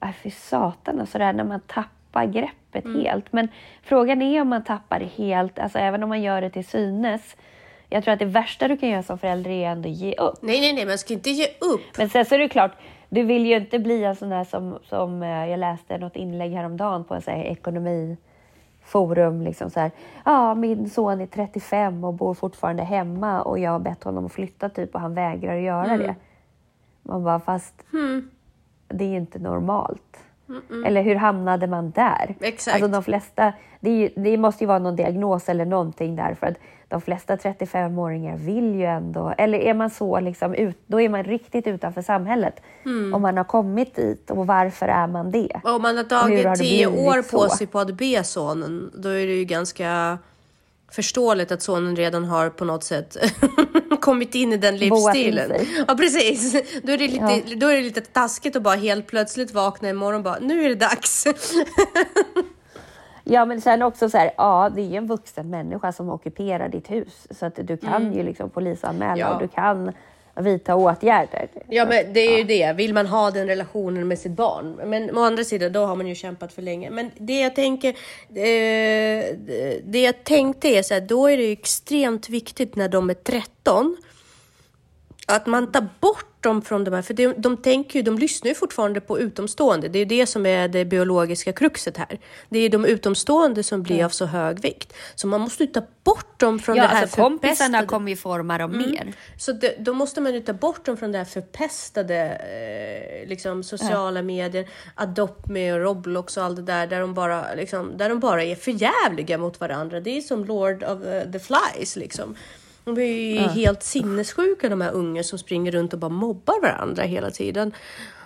äh, fy satan, och sådär när man tappar greppet mm. helt. Men frågan är om man tappar det helt, alltså även om man gör det till synes. Jag tror att det värsta du kan göra som förälder är ändå ge upp. Nej, nej, nej, man ska inte ge upp. Men sen så är det klart, du vill ju inte bli en sån där som, som eh, jag läste något inlägg häromdagen på en sån här ekonomiforum. Liksom så här, ja, min son är 35 och bor fortfarande hemma och jag har bett honom att flytta typ och han vägrar göra mm. det. Man bara, fast mm det är inte normalt. Eller hur hamnade man där? Exakt. Alltså de flesta, det, ju, det måste ju vara någon diagnos eller någonting där för att de flesta 35-åringar vill ju ändå, eller är man så liksom ut, då är man riktigt utanför samhället. Mm. Om man har kommit dit och varför är man det? Om man har tagit det tio blivit år på sig på att be sonen, då är det ju ganska förståeligt att sonen redan har på något sätt kommit in i den livsstilen. Ja, precis. Då är, det lite, då är det lite taskigt att bara helt plötsligt vakna imorgon och bara, nu är det dags. Ja, men sen också så här, ja, det är ju en vuxen människa som ockuperar ditt hus. Så att du kan ju liksom polisanmäla Mm. Ja. och du kan vidta åtgärder. Ja, men det är ju det. Vill man ha den relationen med sitt barn? Men å andra sidan, då har man ju kämpat för länge. Men det jag tänker, eh, det jag tänkte är så här, då är det ju extremt viktigt när de är 13 att man tar bort dem från de här, för de, de tänker ju, de lyssnar ju fortfarande på utomstående. Det är det som är det biologiska kruxet här. Det är de utomstående som blir av så hög vikt. Så man måste ju ta bort dem från Ja, det här alltså kompisarna förpestade- kommer ju forma dem Mm. mer. så det, då måste man ju ta bort dem från det här förpestade eh, liksom, sociala medier, Adopt Me och Roblox och allt det där, där de bara, liksom, där de bara är förjävliga mot varandra. Det är som Lord of eh, the Flies liksom. De är ju helt sinnessjuka de här unga som springer runt och bara mobbar varandra hela tiden.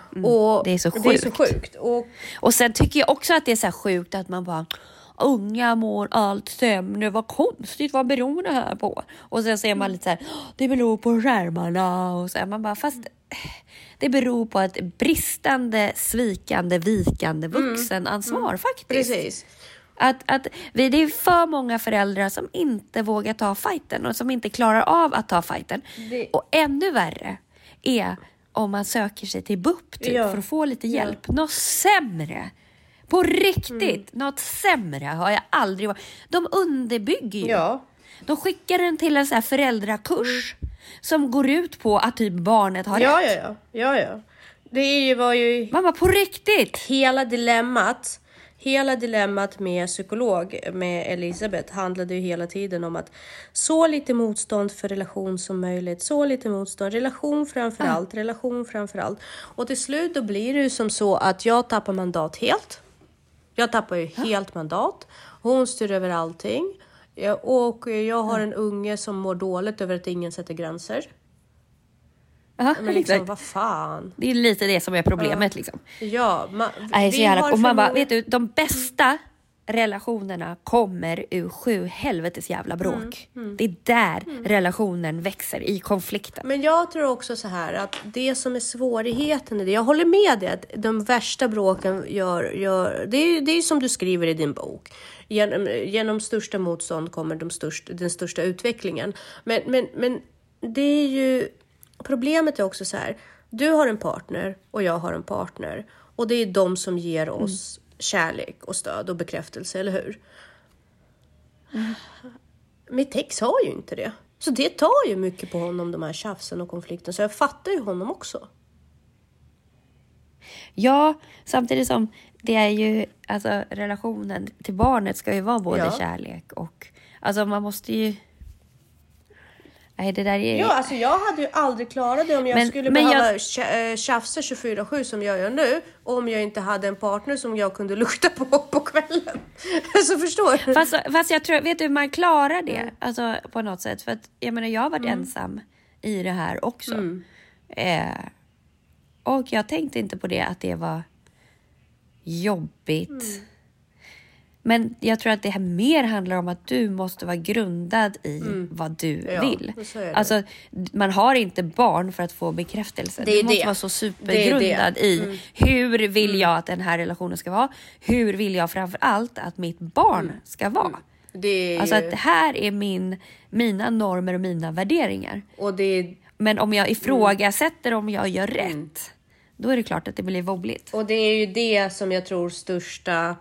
Och Mm. Det är så Det är så sjukt. sjukt. Och Och sen tycker jag också att det är så sjukt att man bara Unga mår allt sämre, vad konstigt, vad beror det här på? Och sen säger man lite så här, det beror på skärmarna och så här, man bara, fast det beror på ett bristande, svikande, vikande vuxenansvar faktiskt. precis. Att, att vi, det är för många föräldrar som inte vågar ta fighten och som inte klarar av att ta fighten. Det- Och ännu värre är om man söker sig till BUP typ, Ja. för att få lite hjälp. Något sämre. På riktigt, något sämre har jag aldrig varit. De underbygger ju. Ja. De skickar den till en så här föräldrakurs som går ut på att typ barnet har Ja, rätt. ja, ja. ja, ja. Det var ju Mamma, på riktigt! hela dilemmat Hela dilemmat med psykolog med Elisabeth handlade ju hela tiden om att så lite motstånd för relation som möjligt, så lite motstånd, relation framför allt, relation framför allt. Och till slut då blir det ju som så att jag tappar mandat helt. Jag tappar ju helt mandat. Hon styr över allting. Och jag har en unge som mår dåligt över att ingen sätter gränser. Ja, Men liksom, exakt. vad fan. Det är lite det som är problemet liksom. Ja, ma- Nej, så jävla, och man bara, vet du, de bästa relationerna kommer ur sju helvetes jävla bråk. Mm, Det är där relationen växer, i konflikten. Men jag tror också så här att det som är svårigheten i det, jag håller med dig att de värsta bråken gör, gör det är det är som du skriver i din bok. Genom, genom största motstånd kommer de störst, den största utvecklingen. Men, men, men det är ju, problemet är också så här, du har en partner och jag har en partner och det är de som ger oss kärlek och stöd och bekräftelse, eller hur? Mitt ex har ju inte det. Så det tar ju mycket på honom, de här tjafsen och konflikten. Så jag fattar ju honom också. Ja, samtidigt som det är ju, alltså relationen till barnet ska ju vara både Ja. kärlek och, alltså man måste ju... Nej, det där är... Ja, alltså jag hade ju aldrig klarat det om jag Men- skulle men behöva jag- eh, tjafsa 24-7 som jag gör nu. Om jag inte hade en partner som jag kunde lukta på på kvällen. Så förstår du? Fast, fast jag tror, vet du man klarar det? Mm. Alltså på något sätt. För att jag menar, jag har varit ensam i det här också. Mm. Eh, och jag tänkte inte på det, att det var jobbigt. Mm. Men jag tror att det här mer handlar om att du måste vara grundad i vad du Mm. Ja, vill. det. Alltså, man har inte barn för att få bekräftelse. Det är du måste det. vara så Det supergrundad det. Mm. i hur vill jag att den här relationen ska vara? Hur vill jag framför allt att mitt barn ska vara? Det är Alltså ju, att det här är min, mina normer och mina värderingar. och det Men om jag ifrågasätter om jag gör rätt, då är det klart att det blir wobbligt. och det är ju det som jag tror största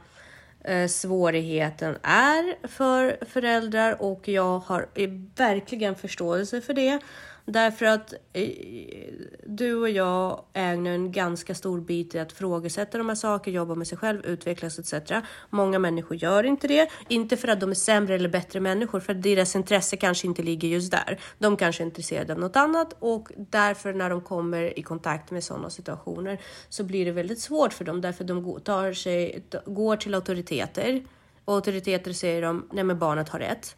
Eh, svårigheten är för föräldrar och jag har eh, verkligen förståelse för det. Därför att eh, du och jag ägnar en ganska stor bit i att frågesätta de här sakerna, jobba med sig själv, utvecklas etc. Många människor gör inte det. Inte för att de är sämre eller bättre människor, för att deras intresse kanske inte ligger just där. De kanske är intresserade av något annat och därför när de kommer i kontakt med sådana situationer så blir det väldigt svårt för dem därför de tar sig, går till auktoriteter och auktoriteter säger de, nej men barnet har rätt.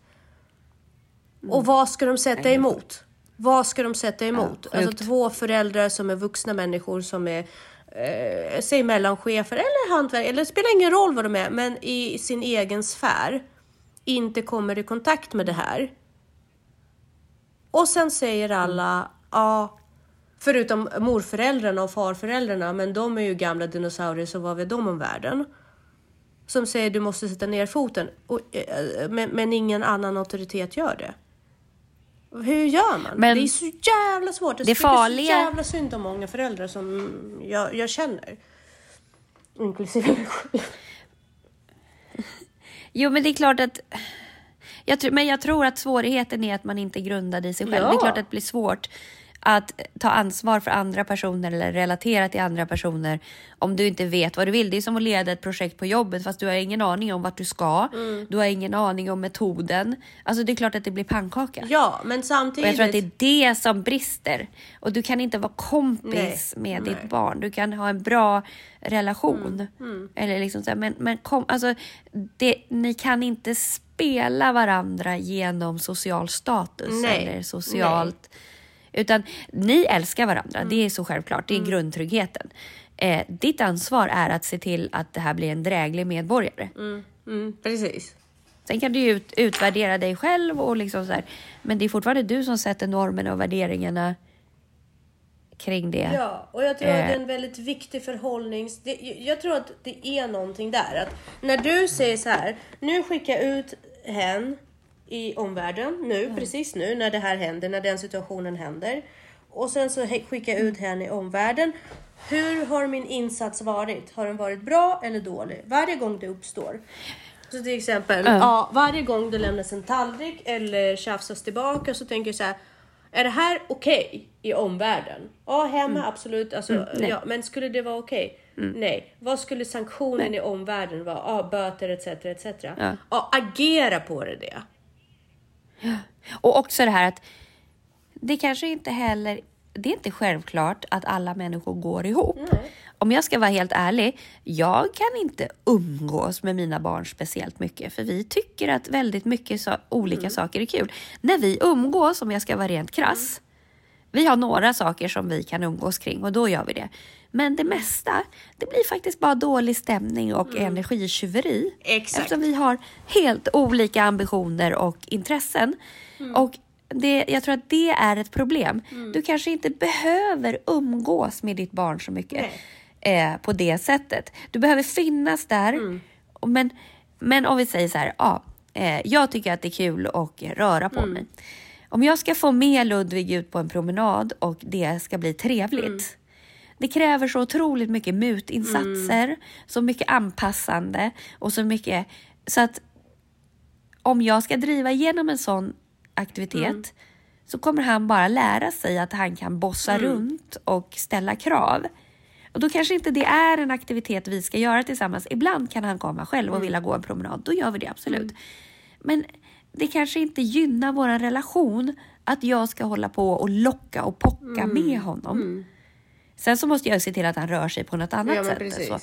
Och vad ska de sätta emot? Vad ska de sätta emot? Ja, alltså två föräldrar som är vuxna människor som är eh, säg mellanchefer eller hantverk, eller det spelar ingen roll vad de är, men i sin egen sfär inte kommer i kontakt med det här. Och sen säger alla, ja, förutom morföräldrarna och farföräldrarna, men de är ju gamla dinosaurier, så vad vet de om världen? Som säger du måste sätta ner foten, och, eh, men, men ingen annan auktoritet gör det. Hur gör man? Men det är så jävla svårt. Det, det farliga- så jävla synd om många föräldrar som jag, jag känner. Inklusive mig själv. Jo, men det är klart att... Jag tror, men jag tror att svårigheten är att man inte är grundad i sig själv. Ja. Det är klart att det blir svårt att ta ansvar för andra personer eller relatera till andra personer om du inte vet vad du vill. Det är som att leda ett projekt på jobbet fast du har ingen aning om vart du ska. Mm. Du har ingen aning om metoden. Alltså det är klart att det blir pannkaka. Ja, men Och samtidigt. jag tror att det är det som brister. Och du kan inte vara kompis Nej, med nej. ditt barn. Du kan ha en bra relation. Mm, Eller liksom så här, men, men kom, alltså, det, ni kan inte spela varandra genom social status Nej, eller socialt. Utan ni älskar varandra, Mm. det är så självklart. Det är grundtryggheten. Eh, ditt ansvar är att se till att det här blir en dräglig medborgare. Mm, precis. Sen kan du ju ut, utvärdera dig själv och liksom så här, men det är fortfarande du som sätter normerna och värderingarna kring det. Ja, och jag tror att det är Eh. en väldigt viktig förhållnings... Det, jag tror att det är någonting där. Att när du säger så här, nu skickar jag ut hen i omvärlden, nu, precis nu, när det här händer, när den situationen händer. Och sen så skickar jag ut hen i omvärlden. Hur har min insats varit? Har den varit bra eller dålig? Varje gång det uppstår. Så till exempel, ja. varje gång det lämnas en tallrik eller tjafsas tillbaka så tänker jag så här. Är det här okej i omvärlden? Ja, hemma absolut. Alltså, nej. ja, men skulle det vara okej? Nej. Vad skulle sanktionen i omvärlden vara? Ja, böter etc. etc. Ja. Ja, agera på det. det. Och också det här att det kanske inte heller, det är inte självklart att alla människor går ihop. Om jag ska vara helt ärlig, jag kan inte umgås med mina barn speciellt mycket för vi tycker att väldigt mycket så, olika saker är kul. När vi umgås, om jag ska vara rent krass, vi har några saker som vi kan umgås kring och då gör vi det. Men det mesta, det blir faktiskt bara dålig stämning och energitjuveri. Exakt. Eftersom vi har helt olika ambitioner och intressen. Och det, jag tror att det är ett problem. Du kanske inte behöver umgås med ditt barn så mycket eh, på det sättet. Du behöver finnas där. Och Men, men om vi säger så här, ja, eh, jag tycker att det är kul att röra på mig. Om jag ska få med Ludvig ut på en promenad och det ska bli trevligt. Det kräver så otroligt mycket mutinsatser, så mycket anpassande och så mycket så att om jag ska driva igenom en sån aktivitet så kommer han bara lära sig att han kan bossa runt och ställa krav. Och då kanske inte det är en aktivitet vi ska göra tillsammans. Ibland kan han komma själv och vilja gå en promenad. Då gör vi det absolut. Men det kanske inte gynnar vår relation att jag ska hålla på och locka och pocka med honom. Sen så måste jag se till att han rör sig på något annat Ja, sätt. Så.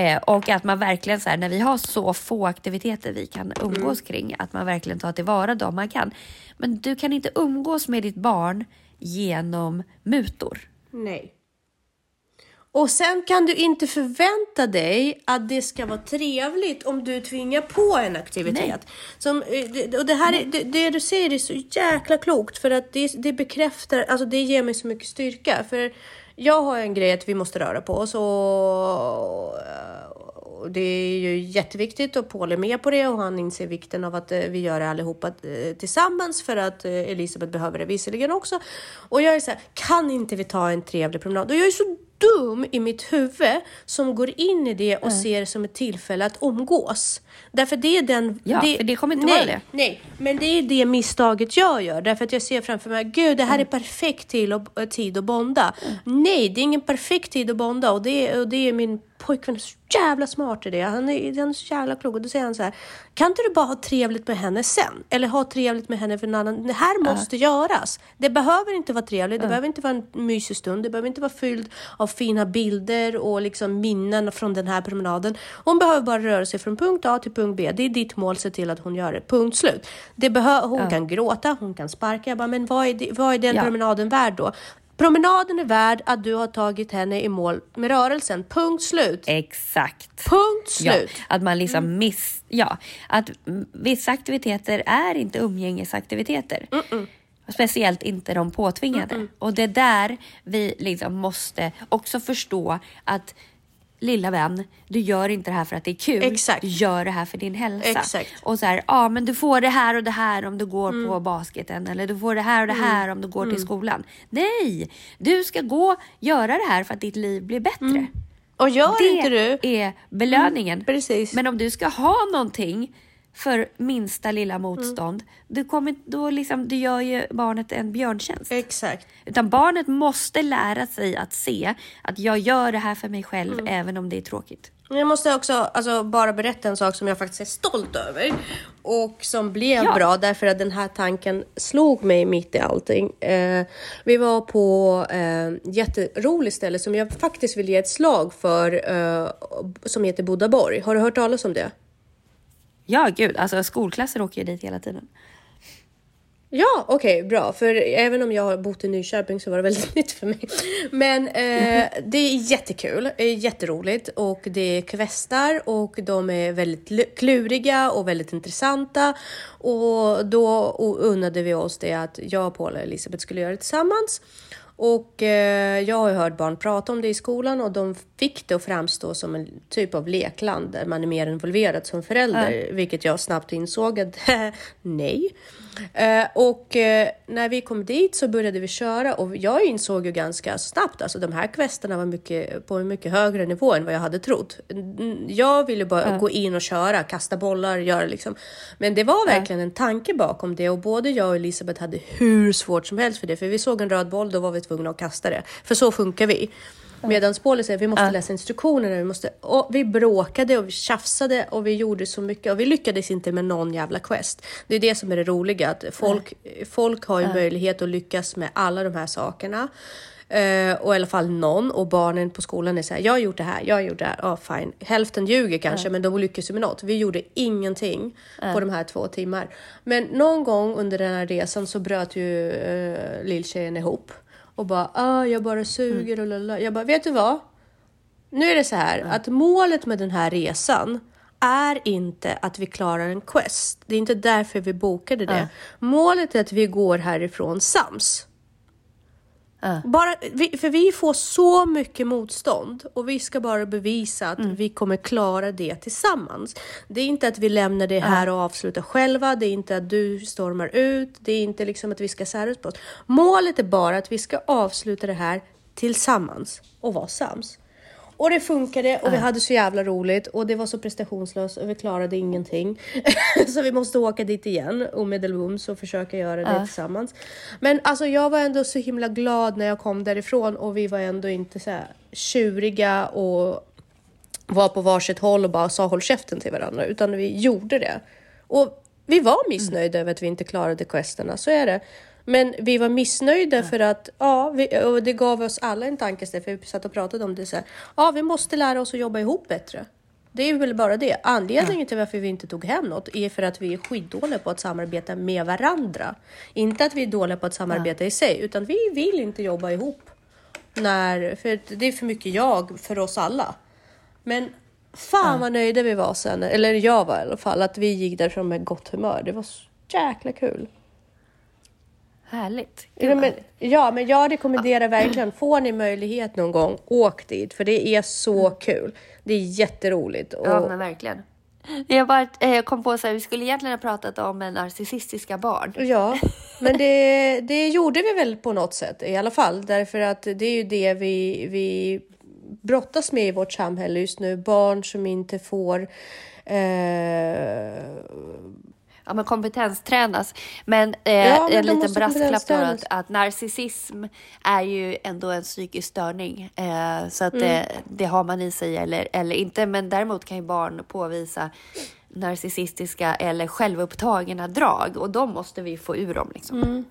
Eh, och att man verkligen så här, när vi har så få aktiviteter vi kan umgås kring, att man verkligen tar tillvara dem man kan. Men du kan inte umgås med ditt barn genom mutor. Nej. Och sen kan du inte förvänta dig att det ska vara trevligt om du tvingar på en aktivitet. Som, eh, och det, här är, det, det du säger är så jäkla klokt för att det, det bekräftar, alltså det ger mig så mycket styrka. För jag har en grej att vi måste röra på oss och, det är ju jätteviktigt och Paul är med på det och han inser vikten av att eh, vi gör det allihopa eh, tillsammans för att eh, Elisabeth behöver det visserligen också. Och jag är så här, kan inte vi ta en trevlig promenad? Och jag är så dum i mitt huvud som går in i det och ser det som ett tillfälle att umgås. Därför det är den... Ja, för det kommer inte nej, vara det. Nej, men det är det misstaget jag gör. Därför att jag ser framför mig, gud det här är perfekt till och, eh, tid att bonda. Nej, det är ingen perfekt tid att bonda och det, är- och det är min pojkvän är så jävla smart i det. Han är, han är så jävla klok. Och då säger han så här, kan inte du bara ha trevligt med henne sen? Eller ha trevligt med henne för en annan. Det här måste göras. Det behöver inte vara trevligt, det behöver inte vara en mysig stund, det behöver inte vara fylld av fina bilder och liksom minnen från den här promenaden. Hon behöver bara röra sig från punkt A till punkt B. Det är ditt mål, se till att hon gör det. Punkt slut. Det behö- hon kan gråta, hon kan sparka. Jag bara, men vad är, det, vad är den Ja. promenaden värd då? Promenaden är värd att du har tagit henne i mål med rörelsen. Punkt slut. Exakt. Punkt Ja, slut. att man liksom miss... Ja, att mm, vissa aktiviteter är inte umgängesaktiviteter. Speciellt inte de påtvingade. Och det är där vi liksom måste också förstå att lilla vän, du gör inte det här för att det är kul. Exakt. Du gör det här för din hälsa. Exakt. Och så här, ja men du får det här och det här om du går på basketen eller du får det här och det här om du går till skolan. Nej, du ska gå göra det här för att ditt liv blir bättre. Och gör Det inte du... är belöningen. Precis. Men om du ska ha någonting för minsta lilla Mm. motstånd, du, kommer, då liksom, du gör ju barnet en björntjänst. Exakt. Utan barnet måste lära sig att se att jag gör det här för mig själv Mm. även om det är tråkigt. Jag måste också alltså, bara berätta en sak som jag faktiskt är stolt över och som blev Ja. bra därför att den här tanken slog mig mitt i allting. Eh, vi var på eh, jätteroligt ställe som jag faktiskt vill ge ett slag för eh, som heter Bodaborg. Har du hört talas om det? Ja, gud, alltså skolklasser åker ju dit hela tiden. Ja, okej, bra. För även om jag har bott i Nyköping så var det väldigt nytt för mig. Men eh, det är jättekul, jätteroligt och det är kvästar och de är väldigt kluriga och väldigt intressanta. Och då unnade vi oss det att jag, Paul och Elisabeth skulle göra det tillsammans. Och eh, jag har hört barn prata om det i skolan och de fick det att framstå som en typ av lekland där man är mer involverad som förälder, vilket jag snabbt insåg att nej. Eh, och eh, när vi kom dit så började vi köra och jag insåg ju ganska snabbt, alltså de här questerna var mycket, på en mycket högre nivå än vad jag hade trott. Jag ville bara gå in och köra, kasta bollar, göra liksom. Men det var verkligen en tanke bakom det och både jag och Elisabeth hade hur svårt som helst för det, för vi såg en röd boll, då var vi tvungna att kasta det. För så funkar vi. Medan Paul säger vi måste läsa instruktionerna, vi, måste, och vi bråkade och vi tjafsade och vi gjorde så mycket och vi lyckades inte med någon jävla quest. Det är det som är det roliga, att folk, folk har ju möjlighet att lyckas med alla de här sakerna. Eh, och i alla fall någon och barnen på skolan är så här, jag har gjort det här, jag har gjort det här, ja fine. Hälften ljuger kanske men de lyckas ju med något. Vi gjorde ingenting på de här två timmar. Men någon gång under den här resan så bröt ju uh, lilltjejen ihop och bara, ah, jag bara suger och lalla. Jag bara, vet du vad? Nu är det så här att målet med den här resan är inte att vi klarar en quest. Det är inte därför vi bokade det. Målet är att vi går härifrån sams. Ja. Bara, vi, för vi får så mycket motstånd och vi ska bara bevisa att vi kommer klara det tillsammans. Det är inte att vi lämnar det här och avslutar själva. Det är inte att du stormar ut. Det är inte liksom att vi ska säras på oss. Målet är bara att vi ska avsluta det här tillsammans och vara sams. Och det funkade och vi hade så jävla roligt och det var så prestationslöst och vi klarade ingenting. så vi måste åka dit igen omedelbums och försöka göra det tillsammans. Men alltså jag var ändå så himla glad när jag kom därifrån och vi var ändå inte så här tjuriga och var på varsitt håll och bara sa håll käften till varandra utan vi gjorde det. Och vi var missnöjda över att vi inte klarade questerna, så är det. Men vi var missnöjda för att, ja, vi, och det gav oss alla en tankeställare, för vi satt och pratade om det så här. Ja, vi måste lära oss att jobba ihop bättre. Det är väl bara det. Anledningen till varför vi inte tog hem något är för att vi är skitdåliga på att samarbeta med varandra. Inte att vi är dåliga på att samarbeta i sig, utan vi vill inte jobba ihop. När, för det är för mycket jag för oss alla. Men fan vad nöjda vi var sen, eller jag var i alla fall, att vi gick därifrån med gott humör. Det var så jäkla kul. Härligt. Ja men, ja, men jag rekommenderar verkligen, får ni möjlighet någon gång, åk dit, för det är så kul. Det är jätteroligt. Och, Ja, men verkligen. Jag bara eh, kom på att vi skulle egentligen ha pratat om narcissistiska barn. Ja, men det, det gjorde vi väl på något sätt i alla fall. Därför att det är ju det vi, vi brottas med i vårt samhälle just nu. Barn som inte får eh, ja, men kompetenstränas. Men, eh, ja, men en liten brasklapp då att, att narcissism är ju ändå en psykisk störning. Eh, så att mm. det, det, har man i sig eller, eller inte. Men däremot kan ju barn påvisa narcissistiska eller självupptagna drag och de måste vi få ur dem. Liksom. Mm.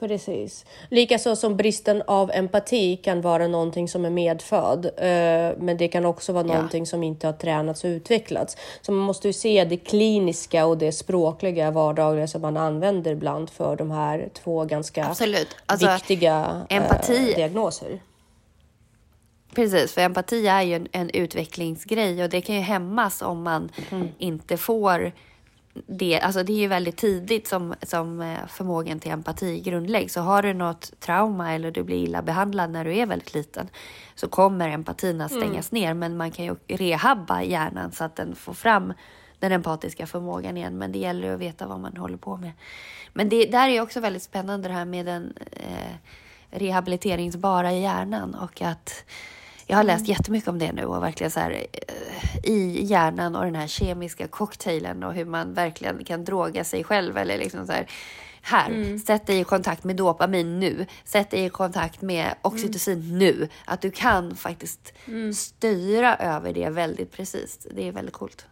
Precis. Likaså som bristen av empati kan vara någonting som är medfödd. Eh, men det kan också vara ja. någonting som inte har tränats och utvecklats. Så man måste ju se det kliniska och det språkliga vardagliga som man använder ibland för de här två ganska alltså, viktiga eh, empati, diagnoser. Precis, för empati är ju en, en, utvecklingsgrej och det kan ju hämmas om man mm. inte får det, alltså det är ju väldigt tidigt som, som eh, förmågan till empati grundläggs. Så har du något trauma eller du blir illa behandlad när du är väldigt liten så kommer empatin att stängas mm. ner. Men man kan ju rehabba hjärnan så att den får fram den empatiska förmågan igen. Men det gäller att veta vad man håller på med. Men det där är också väldigt spännande det här med den eh, rehabiliteringsbara hjärnan och att jag har läst mm. jättemycket om det nu och verkligen så här eh, i hjärnan och den här kemiska cocktailen och hur man verkligen kan droga sig själv eller liksom så här här, mm. sätt dig i kontakt med dopamin nu. Sätt dig i kontakt med oxytocin mm. nu. Att du kan faktiskt mm. styra över det väldigt precis. Det är väldigt coolt.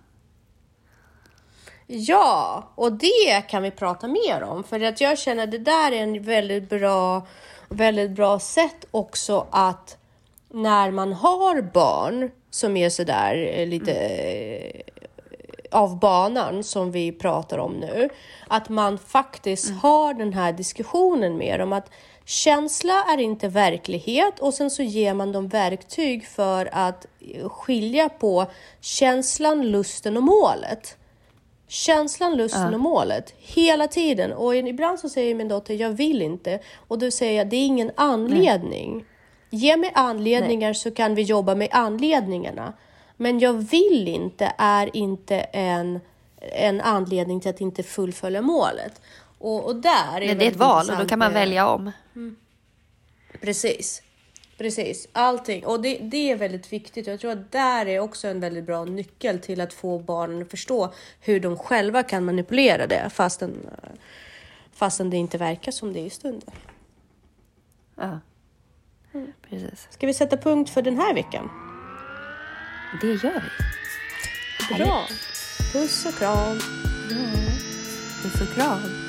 Ja, och det kan vi prata mer om. För att jag känner att det där är en väldigt bra, väldigt bra sätt också att när man har barn som är sådär eh, lite mm. av banan som vi pratar om nu, att man faktiskt mm. har den här diskussionen med dem att känsla är inte verklighet och sen så ger man dem verktyg för att skilja på känslan, lusten och målet. Känslan, lusten ja. och målet hela tiden. Och ibland så säger min dotter, jag vill inte. Och då säger jag, det är ingen anledning. Nej. Ge mig anledningar Nej. så kan vi jobba med anledningarna. Men jag vill inte är inte en, en anledning till att inte fullfölja målet. Och, och där är Men det är ett val och då kan man välja om. Mm. Precis. Precis, allting. Och det, det är väldigt viktigt. Jag tror att där är också en väldigt bra nyckel till att få barnen att förstå hur de själva kan manipulera det fastän, fastän det inte verkar som det i stunden. Ja. Mm. Precis. Ska vi sätta punkt för den här veckan? Det gör vi. Bra. Puss och kram. Ja. Puss och kram.